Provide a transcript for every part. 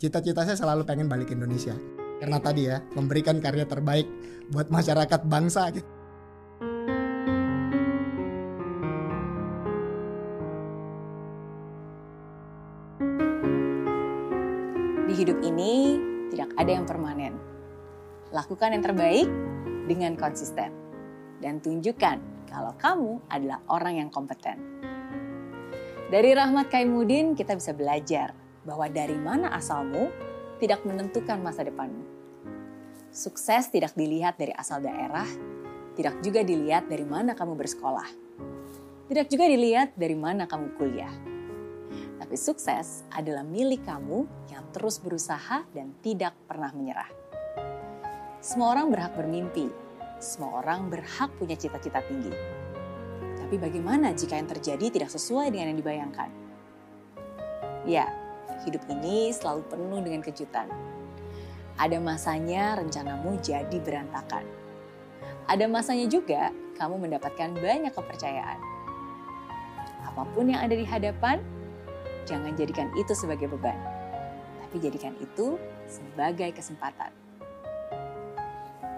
Cita-cita saya selalu pengen balik ke Indonesia. Karena tadi ya, memberikan karya terbaik buat masyarakat bangsa gitu. Di hidup ini tidak ada yang permanen. Lakukan yang terbaik dengan konsisten. Dan tunjukkan kalau kamu adalah orang yang kompeten. Dari Rahmat Kaimudin kita bisa belajar bahwa dari mana asalmu tidak menentukan masa depanmu. Sukses tidak dilihat dari asal daerah, tidak juga dilihat dari mana kamu bersekolah. Tidak juga dilihat dari mana kamu kuliah. Tapi sukses adalah milik kamu yang terus berusaha dan tidak pernah menyerah. Semua orang berhak bermimpi, semua orang berhak punya cita-cita tinggi. Tapi bagaimana jika yang terjadi tidak sesuai dengan yang dibayangkan? Ya, hidup ini selalu penuh dengan kejutan. Ada masanya rencanamu jadi berantakan. Ada masanya juga kamu mendapatkan banyak kepercayaan. Apa pun yang ada di hadapan, jangan jadikan itu sebagai beban, tapi jadikan itu sebagai kesempatan.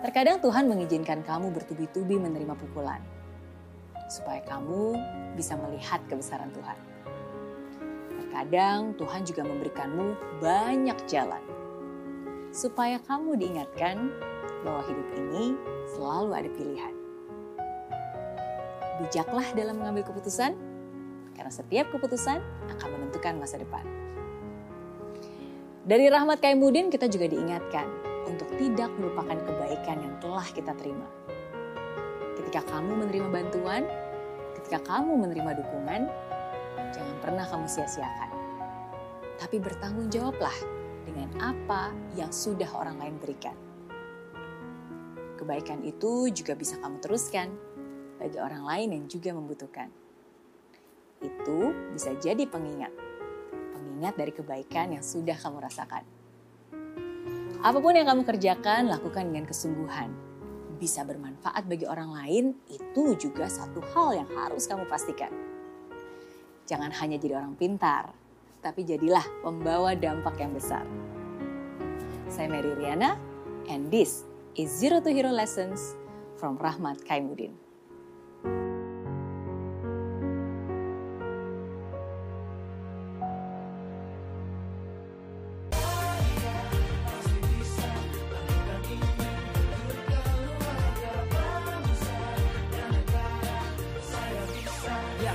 Terkadang Tuhan mengizinkan kamu bertubi-tubi menerima pukulan, supaya kamu bisa melihat kebesaran Tuhan. Terkadang Tuhan juga memberikanmu banyak jalan, supaya kamu diingatkan bahwa hidup ini selalu ada pilihan. Bijaklah dalam mengambil keputusan, karena setiap keputusan akan menentukan masa depan. Dari Rahmat Kaimudin kita juga diingatkan untuk tidak melupakan kebaikan yang telah kita terima. Ketika kamu menerima bantuan, ketika kamu menerima dukungan, pernah kamu sia-siakan. Tapi bertanggung jawablah dengan apa yang sudah orang lain berikan. Kebaikan itu juga bisa kamu teruskan bagi orang lain yang juga membutuhkan. Itu bisa jadi pengingat. Pengingat dari kebaikan yang sudah kamu rasakan. Apa pun yang kamu kerjakan, lakukan dengan kesungguhan. Bisa bermanfaat bagi orang lain, itu juga satu hal yang harus kamu pastikan. Jangan hanya jadi orang pintar, tapi jadilah pembawa dampak yang besar. Saya Mary Riana, and this is Zero to Hero Lessons from Rahmat Kaimudin. Ya,